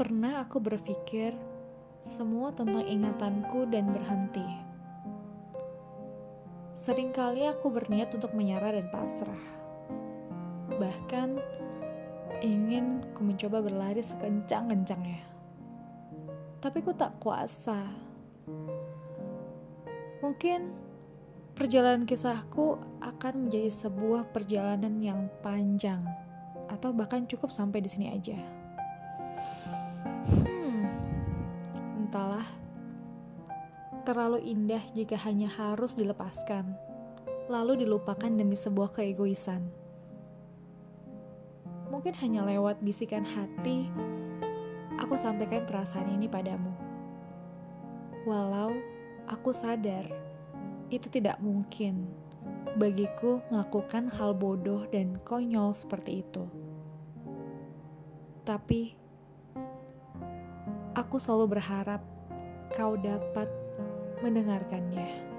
Pernah aku berpikir semua tentang ingatanku dan berhenti. Seringkali aku berniat untuk menyerah dan pasrah. Bahkan ingin ku mencoba berlari sekencang-kencangnya. Tapi ku tak kuasa. Mungkin perjalanan kisahku akan menjadi sebuah perjalanan yang panjang atau bahkan cukup sampai di sini aja. Terlalu indah jika hanya harus dilepaskan, lalu dilupakan demi sebuah keegoisan. Mungkin hanya lewat bisikan hati, aku sampaikan perasaan ini padamu. Walau aku sadar itu tidak mungkin bagiku melakukan hal bodoh dan konyol seperti itu. Tapi Aku selalu berharap kau dapat mendengarkannya.